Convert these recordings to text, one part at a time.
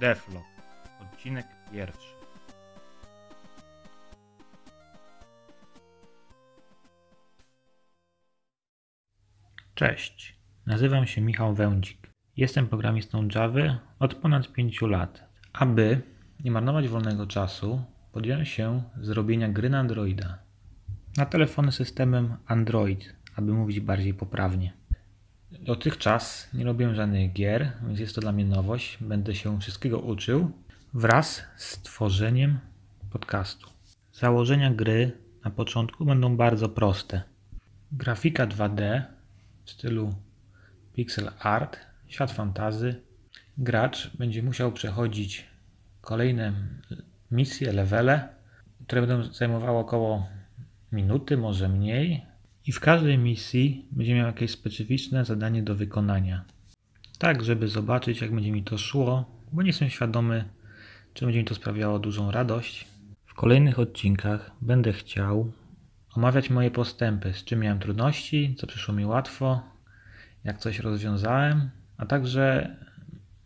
Deflog, odcinek pierwszy. Cześć, nazywam się Michał Wędzik. Jestem programistą Java od ponad 5 lat. Aby nie marnować wolnego czasu, podjąłem się zrobienia gry na Androida. Na telefony systemem Android, aby mówić bardziej poprawnie. Dotychczas nie robiłem żadnych gier, więc jest to dla mnie nowość. Będę się wszystkiego uczył wraz z tworzeniem podcastu. Założenia gry na początku będą bardzo proste. Grafika 2D w stylu pixel art, świat fantazy. Gracz będzie musiał przechodzić kolejne misje, levele, które będą zajmowały około minuty, może mniej. I w każdej misji będzie miał jakieś specyficzne zadanie do wykonania. Tak, żeby zobaczyć, jak będzie mi to szło, bo nie jestem świadomy, czy będzie mi to sprawiało dużą radość. W kolejnych odcinkach będę chciał omawiać moje postępy, z czym miałem trudności, co przyszło mi łatwo, jak coś rozwiązałem, a także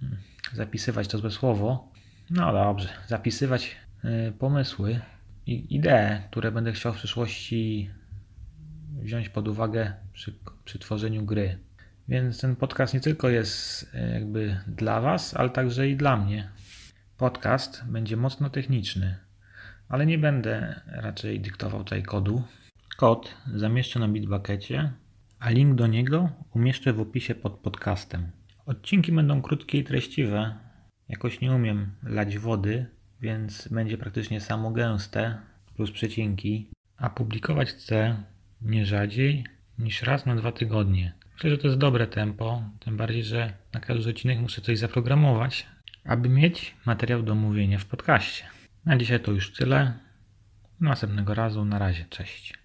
mm, zapisywać to złe słowo. No dobrze, zapisywać y, pomysły i idee, które będę chciał w przyszłości wziąć pod uwagę przy, przy tworzeniu gry. Więc ten podcast nie tylko jest e, jakby dla Was, ale także i dla mnie. Podcast będzie mocno techniczny, ale nie będę raczej dyktował tutaj kodu. Kod zamieszczę na Bitbuckecie, a link do niego umieszczę w opisie pod podcastem. Odcinki będą krótkie i treściwe. Jakoś nie umiem lać wody, więc będzie praktycznie samo gęste plus przecinki, a publikować chcę nie rzadziej niż raz na dwa tygodnie. Myślę, że to jest dobre tempo, tym bardziej, że na każdy odcinek muszę coś zaprogramować, aby mieć materiał do mówienia w podcaście. Na dzisiaj to już tyle. Następnego razu. Na razie. Cześć.